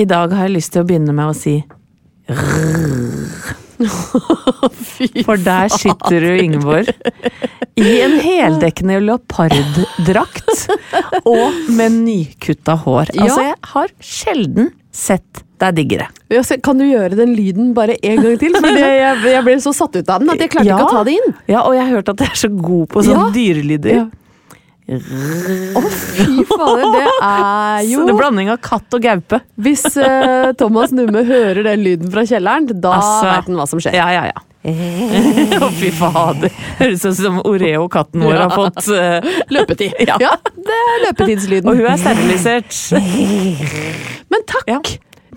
I dag har jeg lyst til å begynne med å si For der sitter du, Ingeborg, i en heldekkende leoparddrakt og med nykutta hår. Altså, jeg har sjelden sett deg diggere. Ja, Kan du gjøre den lyden bare en gang til? For jeg, jeg ble så satt ut av den at jeg klarte Ja. ikke å ta det inn. Ja, og jeg har hørt at jeg er så god på sånne Ja. dyrelyder. Ja. Å, fy fader, det er jo Så det er blanding av katt og gaupe. Hvis uh, Thomas Numme hører den lyden fra kjelleren, da Altså, vet han hva som skjer. Ja, ja, ja. Å, fy fader. Høres ut som Oreo-katten vår har fått uh, Løpetid. Ja. Ja, det er løpetidslyden. Og hun er sterilisert. Men takk! Ja.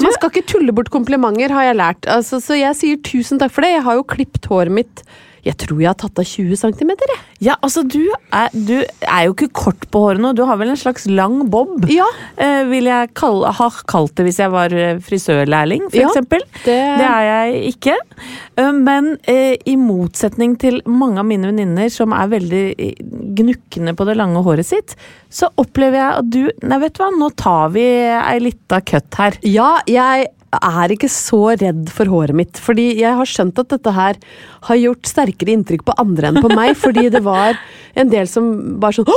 Man skal ikke tulle bort komplimenter, har jeg lært. Altså, så jeg sier tusen takk for det. Jeg har jo klippet håret mitt Jeg tror jeg har tatt av 20 cm, jeg. Ja, altså du er, du er jo ikke kort på håret nå. Du har vel en slags lang bob? Ja. Eh, vil jeg kalle, ha kalt det hvis jeg var eh, frisørlærling, for Ja, eksempel. det- det er jeg ikke. Eh, men eh, i motsetning til mange av mine venninner som er veldig eh, gnukkende på det lange håret sitt, så opplever jeg at du Nei, vet du hva, nå tar vi ei lita cut her. Ja, jeg er ikke så redd for håret mitt. Fordi jeg har skjønt at dette her har gjort sterkere inntrykk på andre enn på meg. Fordi det var en del som bare sånn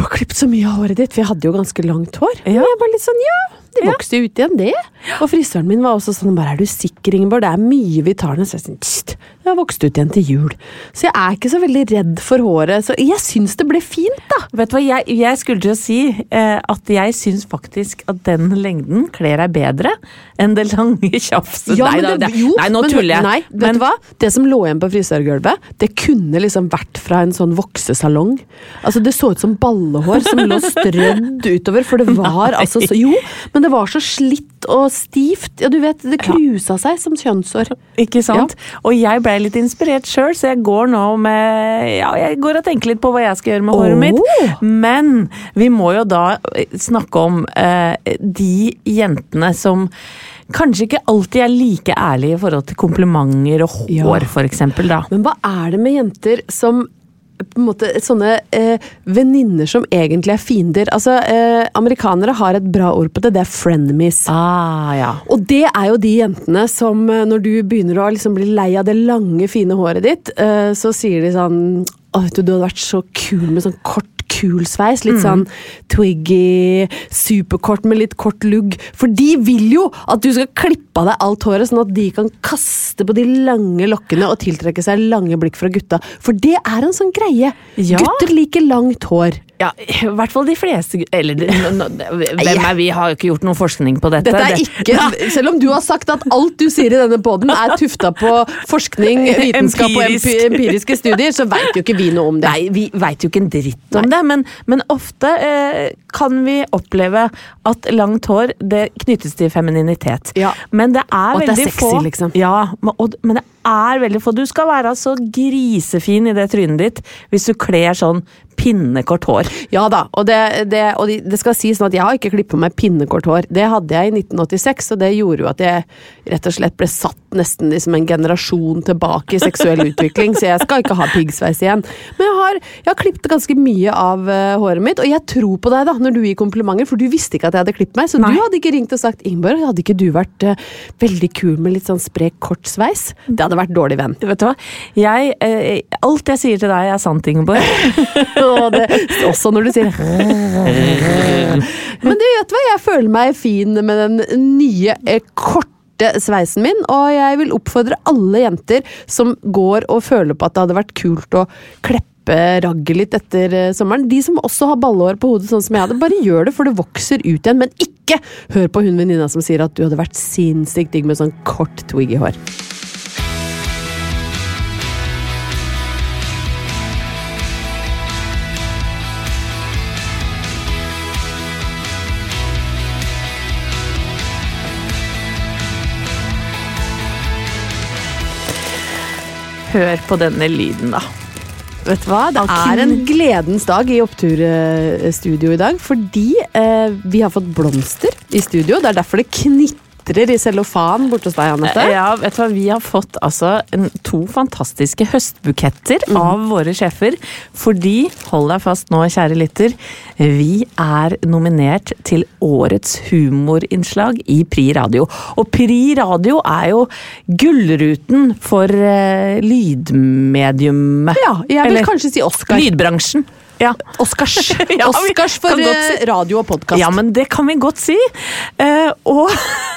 Du har klippet så mye av håret ditt! For jeg hadde jo ganske langt hår. Og jeg var litt sånn Ja, det vokste jo ut igjen, det. Og frisøren min var også sånn bare Er du sikker, Ingeborg? Det er mye vi tar ned. Så jeg sånn Tst, det har vokst ut igjen til jul. Så jeg er ikke så veldig redd for håret. Så jeg syns det ble fint, da. Vet du hva, jeg, jeg skulle til å si eh, at jeg syns faktisk at den lengden kler deg bedre enn det lange tjafset. Ja, nei, det, det, jo, nei, nå men, tuller jeg. Nei, vet Men- du hva? Det som lå igjen på frisørgulvet, det kunne liksom vært fra en sånn voksesalong. Altså, det så ut som ballehår som lå strødd utover, for det var altså så Jo, men det var så slitt og stivt. Ja, du vet, det krusa seg som kjønnshår. Ikke sant? Og jeg ble litt inspirert sjøl, så jeg går nå med Ja, jeg går og tenker litt på hva jeg skal gjøre med håret Åh! mitt. Men vi må jo da eh, snakke om eh, de jentene som Kanskje ikke alltid er like ærlige i forhold til komplimenter og hår, Ja. eksempel. Men hva er det med jenter som på en måte Sånne eh, venninner som egentlig er fiender. Altså, eh, Amerikanere har et bra ord på det, det er frenemies. Ah, ja. Og det er jo de jentene som eh, når du begynner å liksom bli lei av det lange, fine håret ditt, eh, så sier de sånn Å, vet du, du hadde vært så kul med sånn kort, kul sveis. Litt sånn twiggy, superkort med litt kort lugg. For de vil jo at du skal klippe av deg alt håret, sånn at de kan kaste på de lange lokkene og tiltrekke seg lange blikk fra gutta. For det er en sånn greie. Ja. Gutter liker langt hår. Ja, i hvert fall de fleste Eller hvem er vi? Har jo ikke gjort noen forskning på dette. Dette er ikke, Selv om du har sagt at alt du sier i denne poden er tufta på forskning, vitenskap og Empirisk. empi empiriske studier, så veit jo ikke vi noe om det. Nei, vi veit jo ikke en dritt om det, men, men ofte eh, kan vi oppleve at langt hår det knyttes til femininitet. Ja. Men det er Og at det er sexy, få liksom. Ja, og, men det er veldig få. Du skal være så grisefin i det trynet ditt hvis du kler sånn pinnekort hår. Ja da, og, det, det, og det skal sies sånn at jeg har ikke klippet meg pinnekort hår. Det hadde jeg i 1986, og det gjorde jo at jeg rett og slett ble satt nesten liksom en generasjon tilbake i seksuell utvikling, så jeg skal ikke ha piggsveis igjen. Men jeg har, jeg har klippet ganske mye av uh, håret mitt, og jeg tror på deg da, når du gir komplimenter, for du visste ikke at jeg hadde klippet meg, så Nei. du hadde ikke ringt og sagt Ingeborg, hadde ikke du vært uh, veldig kul med litt sånn sprek, kort sveis? Det hadde vært dårlig venn. Vet du hva? Jeg, uh, alt jeg sier til deg er sant, Ingeborg. Og det, også når du sier Men du vet hva, jeg føler meg fin med den nye, eh, korte sveisen min, og jeg vil oppfordre alle jenter som går og føler på at det hadde vært kult å kleppe ragget litt etter eh, sommeren. De som også har ballehår på hodet, sånn som jeg hadde, bare gjør det, for det vokser ut igjen. Men ikke hør på hun venninna som sier at du hadde vært sinnssykt digg med sånn kort twiggy Hør på denne lyden, da. Vet du hva? Det er en gledens dag i Oppturstudio i dag, fordi eh, vi har fått blomster i studio. Det er derfor det knitrer i cellofan borte hos deg, Anette. Ja, vet du hva? Vi har fått altså en, to fantastiske høstbuketter av våre sjefer. Fordi, hold deg fast nå, kjære lytter, vi er nominert til årets humorinnslag i Pri Radio. Og Pri Radio er jo gullruten for uh, lydmediumet. Ja, jeg vil Eller kanskje si Oscar. Lydbransjen. Ja. Oscars. Ja, Oscars for eh, si- radio og podkast. Ja, men det kan vi godt si. Uh, og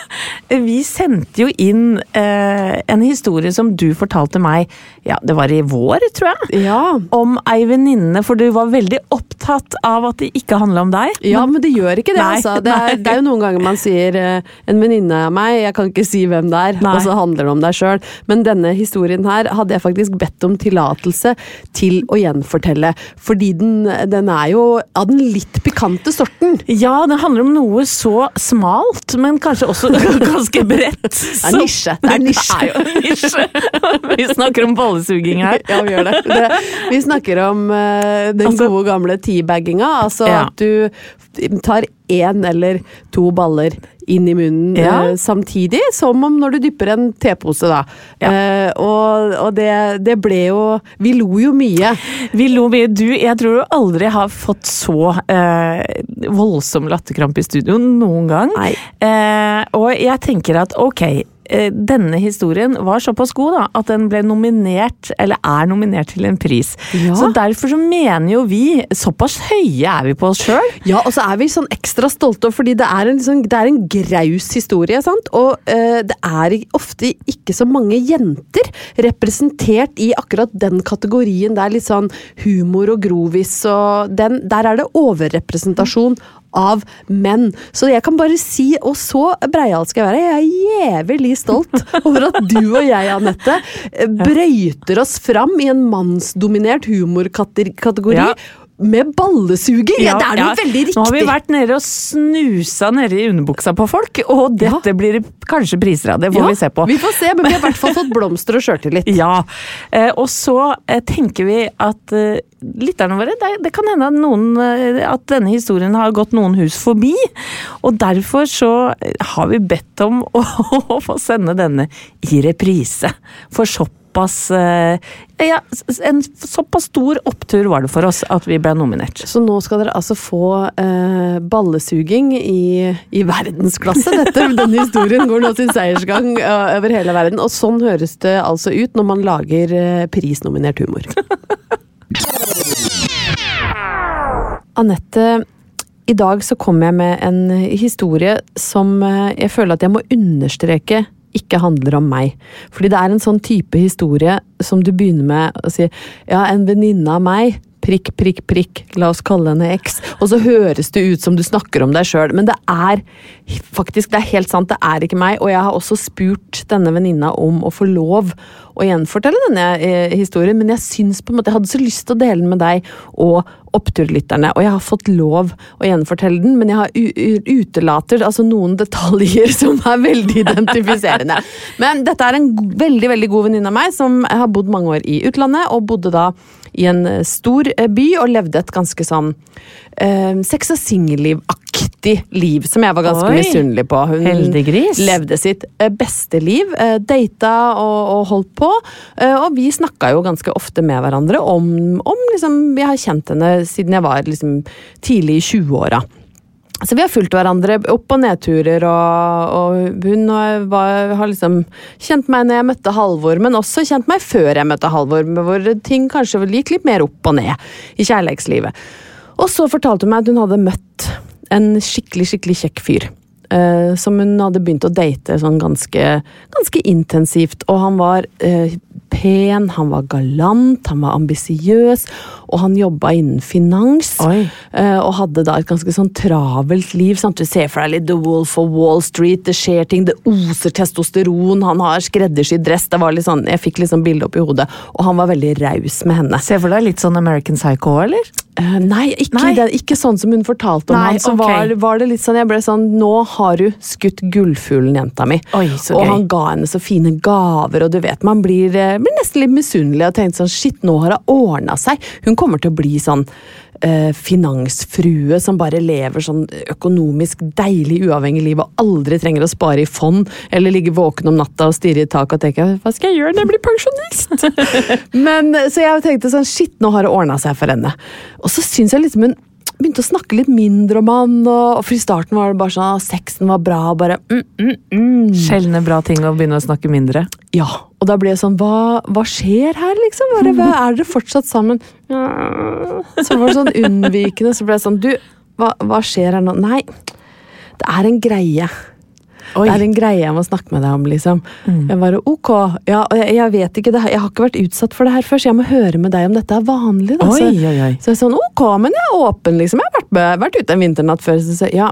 vi sendte jo inn uh, en historie som du fortalte meg, ja, det var i vår, tror jeg. Ja. Om ei venninne, for du var veldig opptatt av at det ikke handla om deg. Ja, men det gjør ikke det, Nei, altså. Det er, det er jo noen ganger man sier uh, 'en venninne av meg', jeg kan ikke si hvem det er, Nei. og så handler det om deg sjøl. Men denne historien her hadde jeg faktisk bedt om tillatelse til å gjenfortelle. Fordi den, den er jo av den litt pikante sorten. Ja, den handler om noe så smalt, men kanskje også ganske bredt. Det er nisje, det er nisje. Det er nisje. Vi snakker om bollesuging her. Ja, vi gjør det. det vi snakker om uh, den Altså- gode gamle teabagginga. Altså Ja. at du tar én eller to baller inn i munnen Ja. uh, samtidig, som om når du dypper en tepose, da. Ja. Uh, og og det, det ble jo Vi lo jo mye. Vi lo mye. Du, jeg tror du aldri har fått så uh, voldsom latterkrampe i studio noen gang. Og jeg tenker at ok, denne historien var såpass god da, at den ble nominert, eller er nominert til en pris. Ja. Så derfor så mener jo vi, såpass høye er vi på oss sjøl. Ja, og så er vi sånn ekstra stolte, fordi det er en, liksom, det er en graus historie. sant? Og eh, det er ofte ikke så mange jenter representert i akkurat den kategorien. Det er litt sånn humor og grovis, og den, der er det overrepresentasjon av menn. Så jeg kan bare si, og så breial skal jeg være, jeg er jævlig stolt over at du og jeg, Anette, eh, brøyter oss fram i en mannsdominert humorkategori. Ja. Med ballesuger! Ja, det er noe ja. veldig riktig. Nå har vi vært nede og snusa nede i underbuksa på folk, og dette blir kanskje priser av. Det får Ja, vi se på. Vi får se, men vi har i hvert fall fått blomster og sjøltillit. Ja, eh, og så eh, tenker vi at eh, lytterne våre, det, det kan hende at, noen, at denne historien har gått noen hus forbi. Og derfor så har vi bedt om å, å få sende denne i reprise. For såpass eh, ja, en såpass stor opptur var det for oss at vi ble nominert. Så nå skal dere altså få eh, ballesuging i, i verdensklasse. Dette, denne historien går nå sin seiersgang eh, over hele verden. Og sånn høres det altså ut når man lager eh, prisnominert humor. Anette, i dag så kom jeg med en historie som eh, jeg føler at jeg må understreke ikke handler om meg. Fordi det er en sånn type historie som du begynner med å si ja, en venninne av meg prikk, prikk, prikk, la oss kalle henne X. Og så høres det ut som du snakker om deg sjøl, men det er faktisk, det er helt sant, det er ikke meg. Og jeg har også spurt denne venninna om å få lov å gjenfortelle denne eh, historien, men jeg syns på en måte, jeg hadde så lyst til å dele den med deg og oppturlytterne, og jeg har fått lov å gjenfortelle den, men jeg har utelater altså noen detaljer som er veldig identifiserende. Men dette er en veldig, veldig god venninne av meg, som har bodd mange år i utlandet, og bodde da i en eh, stor eh, by og levde et ganske sånn eh, sex og singelliv-aktig vanvittig liv som jeg var ganske Oi. misunnelig på. Hun Heldiggris. levde sitt eh, beste liv, eh, data og, og holdt på. eh, Og vi snakka jo ganske ofte med hverandre om, om liksom, Jeg har kjent henne siden jeg var liksom tidlig i 20-åra. Så vi har fulgt hverandre opp- og nedturer, og, og hun var, har liksom kjent meg når jeg møtte Halvor, men også kjent meg før jeg møtte Halvor, hvor ting kanskje gikk litt mer opp og ned i kjærlighetslivet. Og så fortalte hun meg at hun hadde møtt en skikkelig, skikkelig kjekk fyr. Uh, som hun hadde begynt å date sånn ganske, ganske intensivt. Og han var uh, pen, han var galant, han var ambisiøs, og han jobba innen finans. Eh, og hadde da et ganske sånn travelt liv. Sant? Du ser for deg litt The Wolf of Wall Street, det skjer ting, det oser testosteron, han har skreddersydd dress. Det var litt sånn, jeg fikk liksom bildet opp i hodet, og han var veldig raus med henne. Ser for deg litt sånn American Psycho, eller? Eh, nei, ikke, Nei. Det, ikke sånn som hun fortalte om Nei, han. Så okay. var, var det litt sånn, jeg ble sånn Nå har du skutt gullfuglen, jenta mi. Oi, og han ga henne så fine gaver, og du vet, man blir, eh, blir nesten litt misunnelig og tenkte sånn Shit, nå har hun ordna seg. Hun kommer til å bli sånn eh, finansfrue som bare lever sånn økonomisk deilig, uavhengig liv og aldri trenger å spare i fond eller ligge våken om natta og stirre i taket og tenke hva skal jeg gjøre når jeg blir pensjonist? Men Så jeg tenkte sånn shit, nå har det ordna seg for henne. Og så syns jeg liksom hun begynte å snakke litt mindre om han, og, for i starten var det bare sånn at sexen var bra, og bare mm, mm, mm. Sjeldne bra ting å begynne å snakke mindre. Ja, og da ble jeg sånn Hva, hva skjer her, liksom? Bare, hva, er dere fortsatt sammen? Så var det sånn unnvikende, så ble jeg sånn Du, hva, hva skjer her nå? Nei, det er en greie. Oi. Det er en greie jeg må snakke med deg om, liksom. Jeg bare ok, ja, jeg, jeg vet ikke, det, jeg har ikke vært utsatt for det her før, så jeg må høre med deg om dette er vanlig. Da. Så, oi, oi. så jeg er sånn ok, men jeg er åpen, liksom. Jeg har vært, vært ute en vinternatt før. Så, så, ja,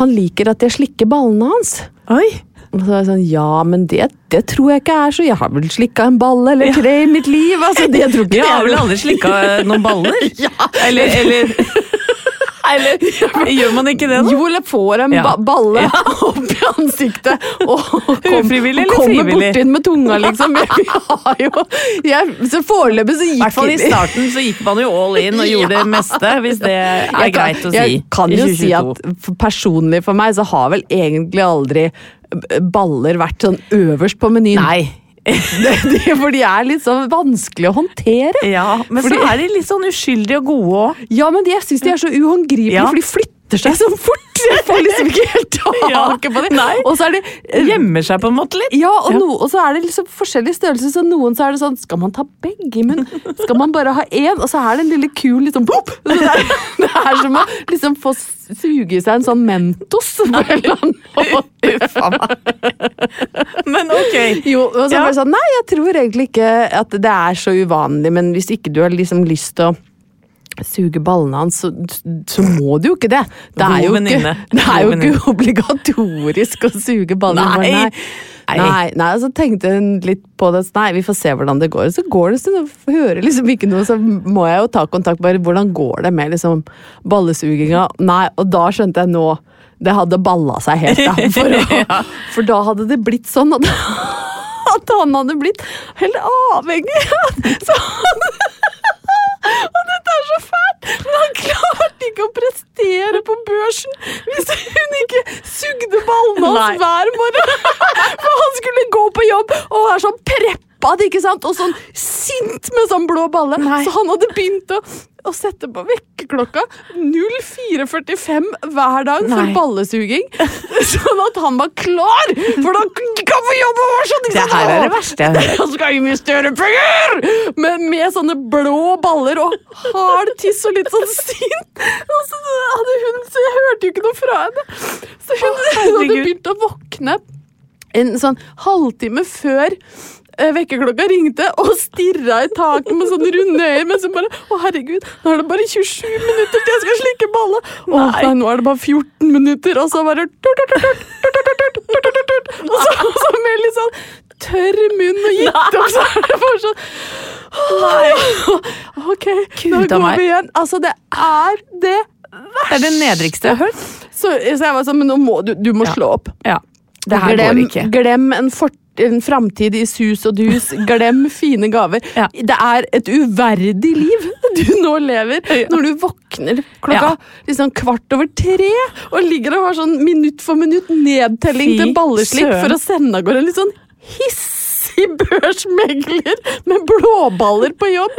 han liker at jeg slikker ballene hans. Oi. Og så var jeg sånn, ja, men det, det tror jeg ikke er så Jeg har vel slikka en balle eller tre i mitt liv. altså, det tror ikke Jeg har vel aldri slikka noen baller? ja. Eller, eller, eller Gjør man ikke det, da? Jo, eller får en Ja. ba balle opp i ansiktet og kom, Ufrivillig eller kommer borti den med tunga, liksom. Jeg, har jo, jeg, så foreløpig så I gikk hvert fall i starten så gikk man jo all in og gjorde det meste, hvis det er kan- greit å si. Jeg kan jo si at personlig for meg så har vel egentlig aldri baller vært sånn øverst på menyen. Nei. For de er litt sånn vanskelig å håndtere. Ja, men Fordi- så er de litt sånn uskyldige og gode òg. Ja, men de, jeg syns de er så uhåndgripelige, Ja. for de flytter seg så fort. Jeg får liksom ikke helt taket på det. Og så er det eh, Gjemmer seg på en måte litt. ja, og. No, og så er det liksom forskjellige størrelser, så noen så er det sånn Skal man ta begge i munnen? Skal man bare ha én? Og så er det en lille kul liksom pop! Det, er, det er som å liksom få suge i seg en sånn Mentos på en eller annen måte. Men ok. Jo, og så Ja. bare sånn, Nei, jeg tror egentlig ikke at det er så uvanlig, men hvis ikke du har liksom lyst til å suge ballene hans, så, så må du jo ikke det. Det er jo ikke, det er jo ikke obligatorisk å suge ballene. Nei. Nei. Nei. Nei, så tenkte hun litt på det. Nei, vi får se hvordan det går. Så går det, en stund, og hører liksom ikke noe, så må jeg jo ta kontakt. Bare hvordan går det med liksom ballesuginga? Nei, og da skjønte jeg nå Det hadde balla seg helt, da. For, å, for da hadde det blitt sånn at, at han hadde blitt helt avhengig. Så han, og dette er så fælt, men han klarte ikke å prestere på børsen hvis hun ikke sugde ballene hans hver morgen. For han skulle gå på jobb og være sånn preppa, ikke sant? Og sånn sint med sånn blå balle. Nei. Så han hadde begynt å, å sette på vekkerklokka 04.45 hver dag for Nei. ballesuging. Sånn at han var klar, for da kan vi jobbe jobb og sånn! Det her er det verste jeg hører. Han skal større penger! Men med sånne blå baller og hard tiss og litt sånn sint. Og så hadde hun, så jeg hørte jo ikke noe fra henne. Så hun, hun hadde begynt å våkne en sånn halvtime før vekkerklokka ringte og stirra i taket med sånne runde øyne. Men så bare Å, herregud, nå er det bare 27 minutter til jeg skal slikke balle! Å nei. nå er det bare 14 minutter, og så bare Og så, så med litt sånn tørr munn og gitt opp, så er det bare sånn Nei. Ok, nå går vi igjen. Altså, det er det verste. Det er det nedrigste jeg har hørt. Så, så jeg var sånn, men nå må du, du må slå opp. Ja. ja. Det her glem, går ikke. Glem en fort en framtid i sus og dus. Glem fine gaver. Ja. Det er et uverdig liv. du nå lever, når du våkner klokka liksom kvart over tre og ligger og har sånn minutt for minutt nedtelling Fy til balleslipp søren. for å sende av gårde en litt sånn hissig børsmegler med blåballer på jobb.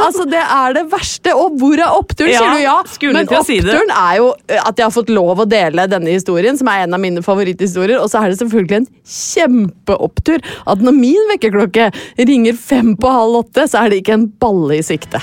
Altså, det er det verste. Og hvor er oppturen, Ja, sier du ja. Men oppturen si er jo eh, at jeg har fått lov å dele denne historien, som er en av mine favoritthistorier. Og så er det selvfølgelig en kjempeopptur at når min vekkerklokke ringer fem på halv åtte, så er det ikke en balle i sikte.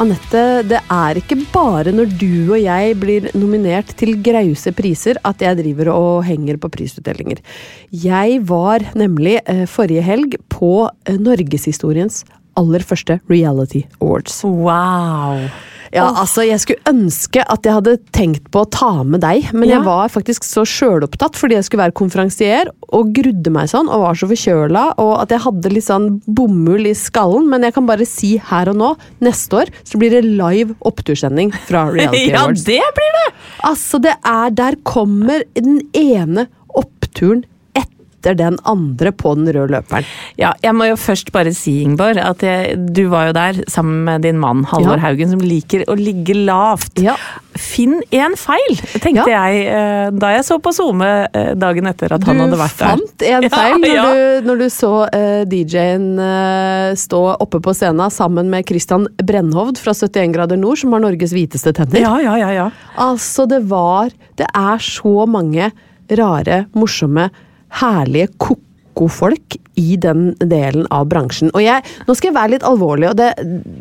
Anette, det er ikke bare når du og jeg blir nominert til grause priser at jeg driver og henger på prisutdelinger. Jeg var nemlig eh, forrige helg på eh, norgeshistoriens aller første Reality Awards. Wow. Ja, altså, Jeg skulle ønske at jeg hadde tenkt på å ta med deg, men Ja. jeg var faktisk så sjølopptatt fordi jeg skulle være konferansier, og grudde meg sånn, og var så forkjøla, og at jeg hadde litt sånn bomull i skallen. Men jeg kan bare si her og nå, neste år så blir det live opptursending fra Reality Ja, Awards. det blir det! Altså, det er Der kommer den ene oppturen etter den andre på den røde løperen. Ja, jeg må jo først bare si, Ingeborg, at jeg, du var jo der sammen med din mann Halvor Ja. Haugen, som liker å ligge lavt. Ja. Finn én feil, tenkte jeg eh, da jeg så på SoMe eh, dagen etter at han hadde vært der. Du fant en Ja, feil når, ja. du, når du så uh, DJ-en uh, stå oppe på scenen sammen med Christian Brennhovd fra 71 grader nord, som har Norges hviteste tenner. Ja, ja, ja, ja. Altså, det var Det er så mange rare, morsomme, herlige ko-ko-folk i den delen av bransjen. Og jeg, nå skal jeg være litt alvorlig, og det,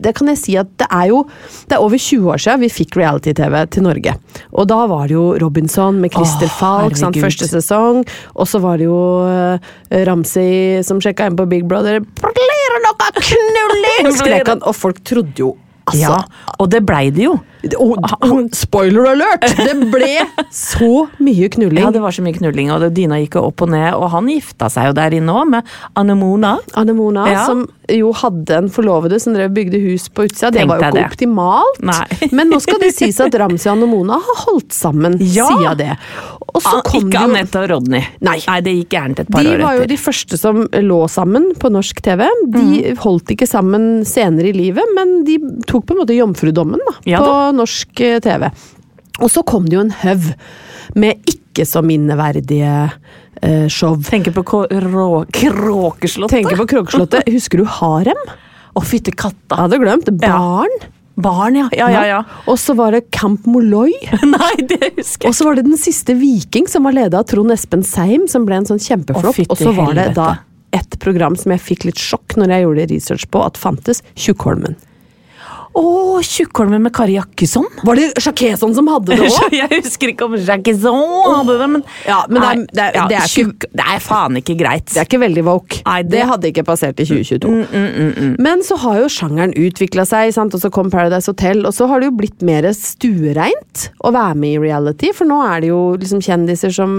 det kan jeg si at det er jo Det er over 20 år siden vi fikk reality-TV til Norge. Og da var det jo Robinson med Christer Falk, sant, første sesong. Og så var det jo uh, Ramsay som sjekka inn på Big Brother. Blir det noe knulling? skrek han, og folk trodde jo Altså, ja. Og det blei det jo. Og, og, spoiler alert! Det ble så mye knulling. Ja, det var så mye knulling, og dyna gikk opp og ned. Og han gifta seg jo der inne òg, med Anemona. Anemona, Ja. som jo hadde en forlovede som drev bygde hus på utsida. Det Tenkte var jo ikke det. optimalt. Nei. Men nå skal det sies at Ramsi og Anemona har holdt sammen Ja. siden det. Ah, kom ikke Anette og Rodney. Nei. det gikk gærent et par De år var jo de første som lå sammen på norsk TV. De mm. holdt ikke sammen senere i livet, men de tok på en måte jomfrudommen da, Ja på da. Norsk eh, TV. Og så kom det jo en haug med ikke så minneverdige eh, show. Tenker på Kråkeslottet. Tenker på Kråkeslottet. Husker du Harem? Å, fytte katta. Hadde glemt. Barn. Barn, ja. Ja, ja, ja. Og så var det Camp Molloy. Nei, det husker jeg Og så var det Den siste viking, som var leda av Trond Espen Seim, som ble en sånn kjempeflopp. Og så var det da et program som jeg fikk litt sjokk når jeg gjorde research på, at fantes Tjukkholmen. Å, Tjukkholmen med Kari Jakkesson? Var det Sjakesson som hadde det òg? Jeg husker ikke om Jakkesson hadde det, men Ja, men det er- Nei, det er- det er ikke- tjukk- Det er faen ikke greit. Det er ikke veldig woke. Nei, det- det... hadde ikke passert i 2022. Mm, Men så har jo sjangeren utvikla seg, sant? og så kom Paradise Hotel, og så har det jo blitt mer stuereint å være med i reality, for nå er det jo liksom kjendiser som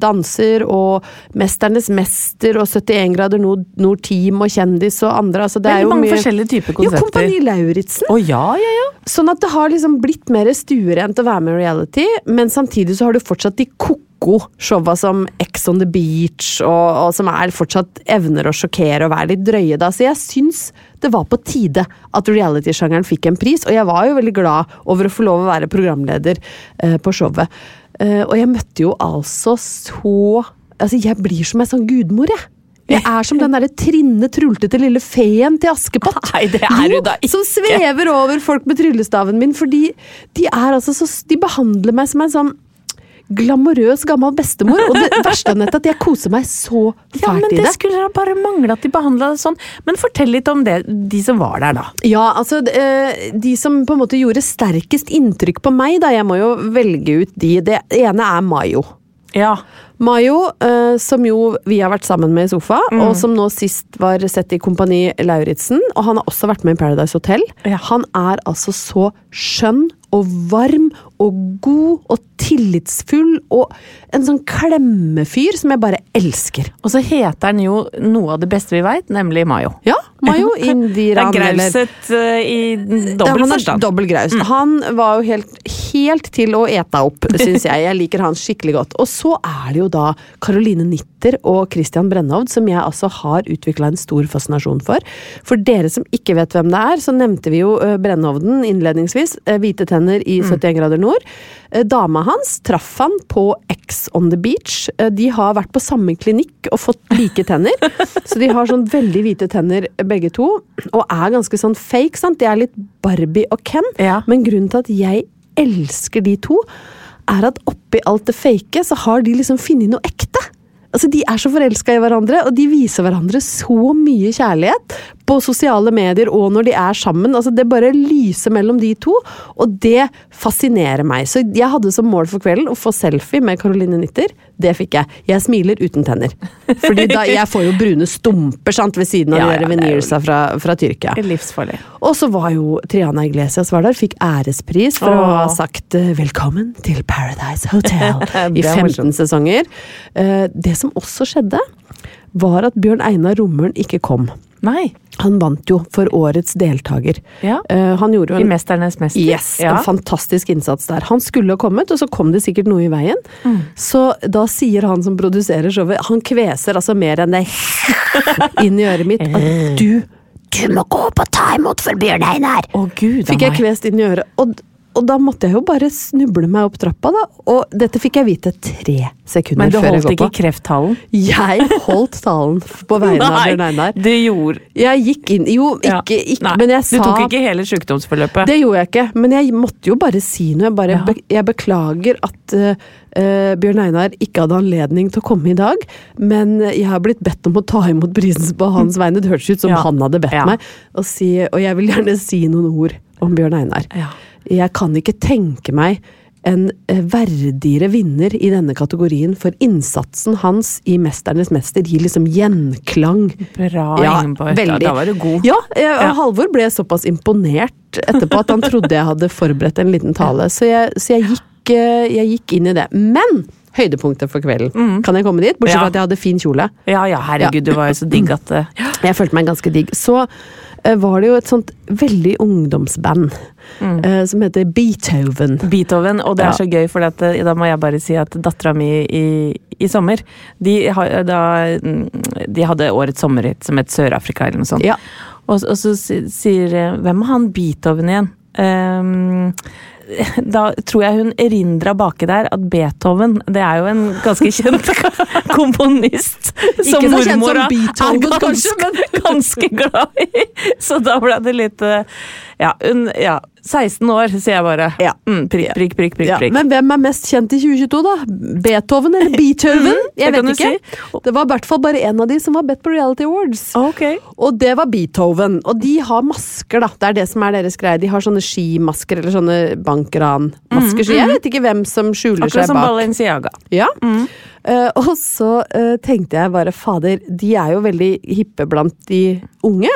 danser, og Mesternes mester og 71 grader nord, nord Team og Kjendis og andre. Altså det Veldig er jo mange mye... forskjellige typer Jo, konsepter. Kompani Lauritzen. Å ja, ja, ja. Sånn at det har liksom blitt mer stuerent å være med i reality, men samtidig så har du fortsatt de ko-ko showa som Ex on the Beach, og, og som er fortsatt evner å sjokkere og være litt drøye da. Så jeg syns det var på tide at reality-sjangeren fikk en pris, og jeg var jo veldig glad over å få lov å være programleder eh, på showet. Eh, og jeg møtte jo altså så Altså, jeg blir som ei sånn gudmor, jeg. Jeg er som den derre trinne, trultete lille feen til Askepott. Nei, det er du da ikke. Som svever over folk med tryllestaven min, fordi de er altså så De behandler meg som en sånn glamorøs gammel bestemor. Og det verste er at jeg koser meg så Ja, i fælt i det det. skulle da bare mangle at de behandla det sånn. Men fortell litt om det, de som var der, da. Ja, altså eh, De som på en måte gjorde sterkest inntrykk på meg, da, jeg må jo velge ut de. Det ene er Mayo. Ja. Mayo, eh, som jo vi har vært sammen med i sofa, og som nå sist var sett i Kompani Lauritzen. Og han har også vært med i Paradise Hotel. Ja. Han er altså så skjønn og varm og god og tillitsfull og en sånn klemmefyr som jeg bare elsker. Og så heter den jo noe av det beste vi veit, nemlig Mayo. Ja, Mayo Det er grauset eh, i dobbel forstand. dobbel graus. Han var jo helt, helt til å ete opp, syns jeg. Jeg liker han skikkelig godt. Og så er det jo da Caroline Nitter og Christian Brennhovd, som jeg altså har utvikla en stor fascinasjon for. For dere som ikke vet hvem det er, så nevnte vi jo eh, Brennhovden innledningsvis. Eh, Hvite tenner i 71 grader nord. Eh, Dama hans traff han på X on the beach. Eh, De har vært på samme klinikk og fått like tenner. Så de har sånn veldig hvite tenner begge to, og er ganske sånn fake. sant? De er litt Barbie og Ken. Ja. Men grunnen til at jeg elsker de to, er at oppi alt det fake, så har de liksom funnet noe ekte. Altså, De er så forelska i hverandre, og de viser hverandre så mye kjærlighet på sosiale medier og når de er sammen. Altså, Det bare lyser mellom de to, og det fascinerer meg. Så jeg hadde som mål for kvelden å få selfie med Caroline Nitter. Det fikk jeg. Jeg smiler uten tenner. Fordi da, jeg får jo brune stumper sant, ved siden av Ja, de venirsa fra, fra Tyrkia. Livsfarlig. Og så var jo Triana Iglesias var der, fikk ærespris for å ha sagt eh, 'velkommen til Paradise Hotel' i er 15 sesonger. Eh, Det som også skjedde, var at Bjørn Einar Rommelen ikke kom. Nei. Han vant jo for årets deltaker. Ja. Uh, Han gjorde jo I Mesternes mester. Yes, Ja. en fantastisk innsats der. Han skulle ha kommet, og så kom det sikkert noe i veien. Mm. Så da sier han som produserer showet, han kveser altså mer enn det inn i øret mitt, at du, du må gå opp og ta imot for Bjørn Einar! Å gud Fikk jeg kvest inn i øret. Og, og da måtte jeg jo bare snuble meg opp trappa, da. Og dette fikk jeg vite tre sekunder før jeg går på. Men du holdt ikke krefttalen? Jeg holdt talen på vegne av Bjørn Einar. du gjorde Jeg gikk inn Jo, ikke, ikke Nei, men jeg sa Du tok ikke hele sykdomsforløpet? Det gjorde jeg ikke, men jeg måtte jo bare si noe. Jeg, bare, Ja. jeg beklager at eh, Bjørn Einar ikke hadde anledning til å komme i dag, men jeg har blitt bedt om å ta imot prisen på hans vegne. Det hørtes ut som Ja. han hadde bedt Ja. meg, og, si, og jeg vil gjerne si noen ord om Bjørn Einar. Ja. Jeg kan ikke tenke meg en eh, verdigere vinner i denne kategorien, for innsatsen hans i 'Mesternes mester' gir liksom gjenklang. Bra, Ja, Ingeborg. veldig. Da, da var du god. Ja, jeg, Ja. Halvor ble såpass imponert etterpå at han trodde jeg hadde forberedt en liten tale, så jeg, så jeg, gikk, eh, jeg gikk inn i det. Men høydepunktet for kvelden, kan jeg komme dit? Bortsett fra Ja. at jeg hadde fin kjole. Ja ja, herregud, du var jo så digg at eh, Jeg følte meg ganske digg. Så eh, var det jo et sånt veldig ungdomsband eh, som heter Beethoven. Beethoven, og det Ja. er så gøy, for at, eh, da må jeg bare si at dattera mi i, i sommer de, da, mm, de hadde årets sommerhit som het Sør-Afrika eller noe sånt. Ja. Og, og så sier eh, Hvem er han Beethoven igjen? Ehm, da tror jeg hun erindra baki der at Beethoven, det er jo en ganske kjent komponist. Ikke så kjent som mormora Beethoven, er ganske, ganske glad i. Så da ble det litt eh, Ja, hun, ja 16 år, sier jeg bare. Ja. Mm, prikk, prikk, prikk, prikk. Ja, prikk. men hvem er mest kjent i 2022, da? Beethoven eller Beethoven? Mhm, det Jeg vet ikke. Si. Det var i hvert fall bare én av de som var bedt på Reality Awards. Ok. Og det var Beethoven. Og de har masker, da. Det er det som er deres greie. De har sånne skimasker, eller sånne bankranmasker. Så jeg vet ikke hvem som skjuler Akkurat seg som. Balenciaga. Ja. Eh, og så eh, tenkte jeg bare fader, de er jo veldig hippe blant de unge.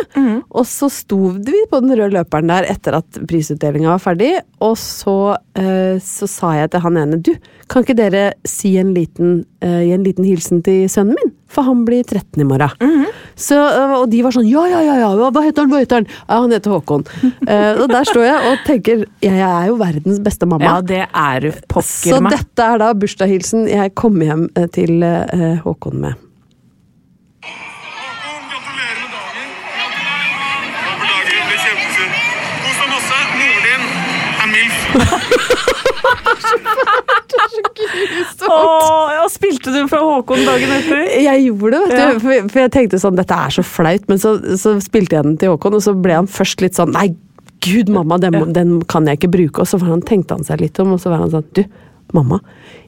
Og så sto vi på den røde løperen der etter at prisutdelinga var ferdig, og så, eh, så sa jeg til han ene du, kan ikke dere si en liten, eh, gi en liten hilsen til sønnen min? For han blir 13 i morgen. Så, eh, og de var sånn ja, ja, ja, ja, hva heter han, hva heter han? Ja, han heter Håkon. uh, og der står jeg og tenker jeg er jo verdens beste mamma. Ja, det er du Så pokker meg. dette er da bursdagshilsen jeg kom hjem eh, til uh, Håkon med. Kos deg masse. Moren din er MILF. Åh, ja, spilte du for Håkon dagen etter? Jeg gjorde det, vet du. Ja. For, for jeg tenkte sånn, dette er så flaut. Men så, så spilte jeg den til Håkon, og så ble han først litt sånn Nei, gud, mamma, den, den kan jeg ikke bruke. Og så var han, tenkte han seg litt om, og så var han sånn Du, mamma,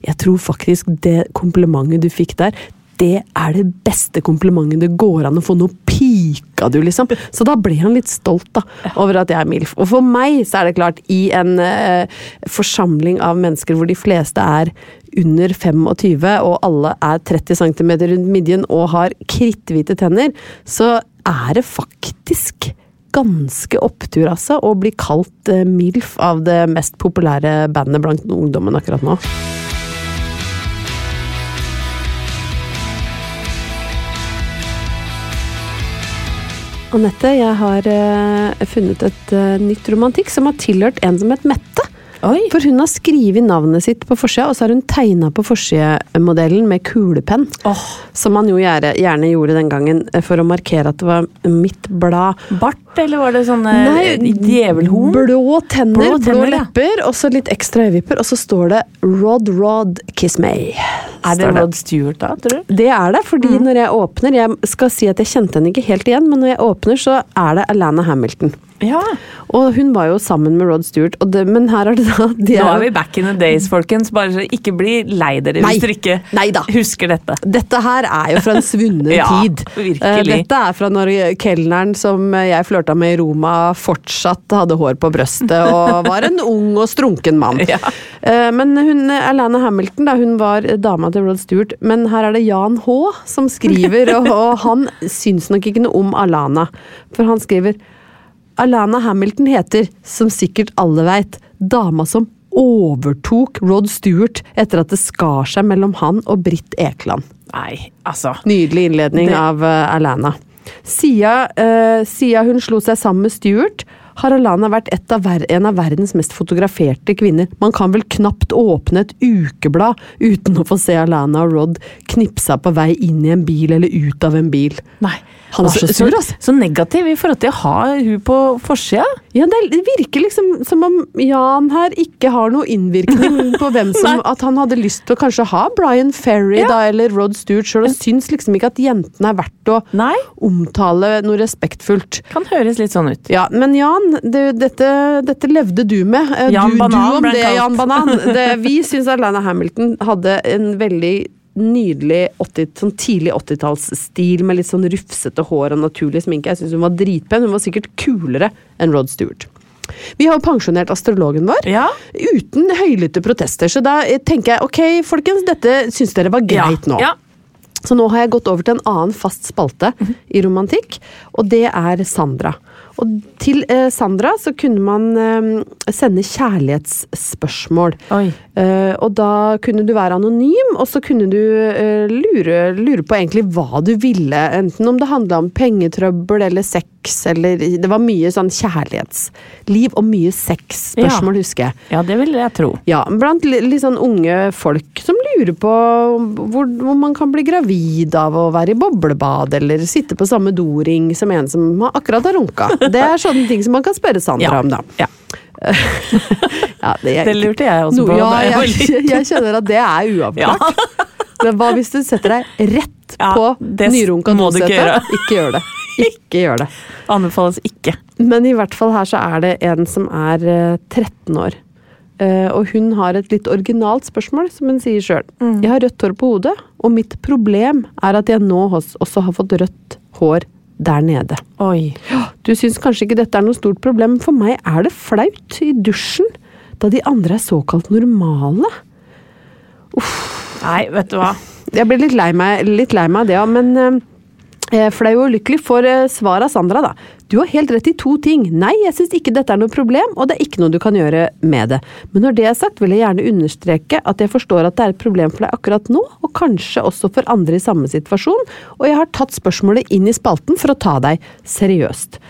jeg tror faktisk det komplimentet du fikk der, det er det beste komplimentet det går an å få. Nå pika du, liksom. Så da ble han litt stolt da, over at jeg er MILF. Og for meg så er det klart, i en eh, forsamling av mennesker hvor de fleste er under 25, og alle er 30 cm rundt midjen og har kritthvite tenner, så er det faktisk ganske opptur, altså, å bli kalt eh, MILF av det mest populære bandet blant ungdommen akkurat nå. Anette, jeg har eh, funnet et eh, nytt romantikk som har tilhørt en som het Mette. Oi. For hun har skrevet navnet sitt på forsida, og så har hun tegna på forsidemodellen med kulepenn. Oh. Som man jo gjerne, gjerne gjorde den gangen eh, for å markere at det var mitt blad. Bart, eller var det sånne djevelhorn? Blå tenner, Blå blå, lepper, ja. og så litt ekstra øyevipper, og så står det Rod Rod Kiss Me. Er det Rod Stewart da, tror du? Det er det, fordi Mm. når jeg åpner Jeg skal si at jeg kjente henne ikke helt igjen, men når jeg åpner, så er det Alana Hamilton. Ja. Og hun var jo sammen med Rod Stewart, det, men her er det da de Nå er vi back in the days, folkens. Bare så ikke bli lei dere Nei. hvis dere ikke Neida. husker dette. Dette her er jo fra en svunnen Ja, tid. virkelig. Eh, Dette er fra når kelneren som jeg flørta med i Roma, fortsatt hadde hår på brøstet og var en ung og strunken mann. Ja. Eh, Men hun, Alana Hamilton da, hun var dama til Rod Stewart, men her er det Jan H. som skriver, og, og han syns nok ikke noe om Alana. For han skriver Alana Hamilton heter, som sikkert alle veit, dama som overtok Rod Stewart etter at det skar seg mellom han og Britt Ekland. Nei, altså. Nydelig innledning Det- av uh, Alana. Siden, uh, siden hun slo seg sammen med Stewart, har Alana vært av en av verdens mest fotograferte kvinner. Man kan vel knapt åpne et ukeblad uten å få se Alana og Rod knipsa på vei inn i en bil eller ut av en bil. Nei. Han er så sur, altså. Så negativ i forhold til å ha hun på forsida. Ja, det, det virker liksom som om Jan her ikke har noe innvirkning på hvem som At han hadde lyst til å kanskje ha Brian Ferry Ja. da, eller Rod Stewart sjøl, og syns liksom ikke at jentene er verdt å Nei. omtale noe respektfullt. Kan høres litt sånn ut. Ja, men Jan, det, dette, dette levde du med. Eh, Jan du, Banan du om det. Jan Banan. Det, vi syns Alana Hamilton hadde en veldig nydelig 80, sånn tidlig 80-tallsstil med litt sånn rufsete hår og naturlig sminke. Jeg syns hun var dritpen. Hun var sikkert kulere enn Rod Stewart. Vi har jo pensjonert astrologen vår. Ja. Uten høylytte protester. Så da eh, tenker jeg ok, folkens, dette syns dere var greit nå. Ja. Så nå har jeg gått over til en annen fast spalte i romantikk, og det er Sandra. Og til eh, Sandra så kunne man eh, sende kjærlighetsspørsmål. Eh, og da kunne du være anonym, og så kunne du eh, lure, lure på egentlig hva du ville. Enten om det handla om pengetrøbbel eller sex, eller Det var mye sånn kjærlighetsliv og mye sexspørsmål, husker jeg. Ja, det vil jeg tro. Ja, blant litt sånn unge folk som lurer på hvor, hvor man kan bli gravid av å være i boblebad, eller sitte på samme doring som en som akkurat har runka. Det er sånne ting som man kan spørre Sandra Ja. om, da. Ja. Ja, det, Det lurte jeg også No, på. Ja, jeg jeg, jeg kjenner at det er uavklart. Men hva hvis du setter deg rett Ja, på nyrunka dosete? ikke. Ikke gjør det. Ikke gjør det. Anbefales ikke. Men i hvert fall her så er det en som er eh, 13 år. Eh, og hun har et litt originalt spørsmål, som hun sier sjøl. Jeg har rødt hår på hodet, og mitt problem er at jeg nå også har fått rødt hår der nede. Oi. Du syns kanskje ikke dette er noe stort problem, for meg er det flaut i dusjen, da de andre er såkalt normale. Nei, vet du hva. Jeg blir litt lei meg, litt lei meg av det, òg, men eh, flau og ulykkelig får eh, svar av Sandra, da. Du har helt rett i to ting. Nei, jeg syns ikke dette er noe problem, og det er ikke noe du kan gjøre med det. Men når det er sagt, vil jeg gjerne understreke at jeg forstår at det er et problem for deg akkurat nå, og kanskje også for andre i samme situasjon, og jeg har tatt spørsmålet inn i spalten for å ta deg seriøst.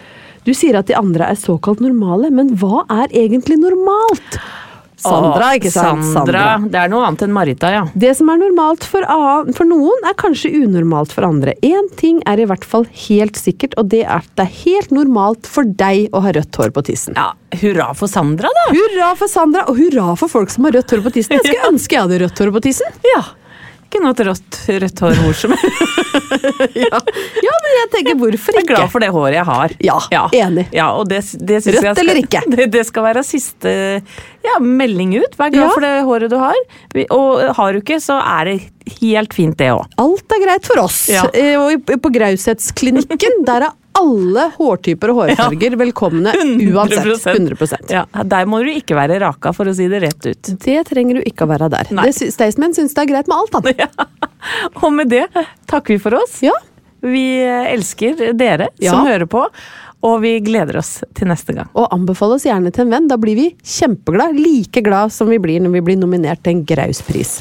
Du sier at de andre er såkalt normale, men hva er egentlig normalt? Sandra, ikke sant? Sandra. Det er noe annet enn Marita, ja. Det som er normalt for, for noen, er kanskje unormalt for andre. Én ting er i hvert fall helt sikkert, og det er at det er helt normalt for deg å ha rødt hår på tissen. ja. Hurra for Sandra, da! Hurra for Sandra, og hurra for folk som har rødt hår på tissen. Jeg skulle ønske jeg hadde rødt hår på tissen. Ja. Ikke noe rått rødt hår hvor som helst. Ja, ja men jeg tenker hvorfor ikke? Jeg er glad for det håret jeg har. Ja, enig. Ja, det, det Rødt skal, eller ikke? Det, det skal være siste ja, melding ut. Vær glad Ja. for det håret du har. Og har du ikke, så er det helt fint, det òg. Alt er greit for oss. Ja. Eh, Og på Graushetsklinikken, der er alle hårtyper og hårfarger velkomne uansett. 100 Ja, der må du ikke være raka, for å si det rett ut. Det trenger du ikke å være der. Staysman syns det er greit med alt, han. Og med det takker vi for oss. Ja. Vi elsker dere Ja. som hører på, og vi gleder oss til neste gang. Og anbefale oss gjerne til en venn. Da blir vi kjempeglad. Like glad som vi blir når vi blir nominert til en Grauspris.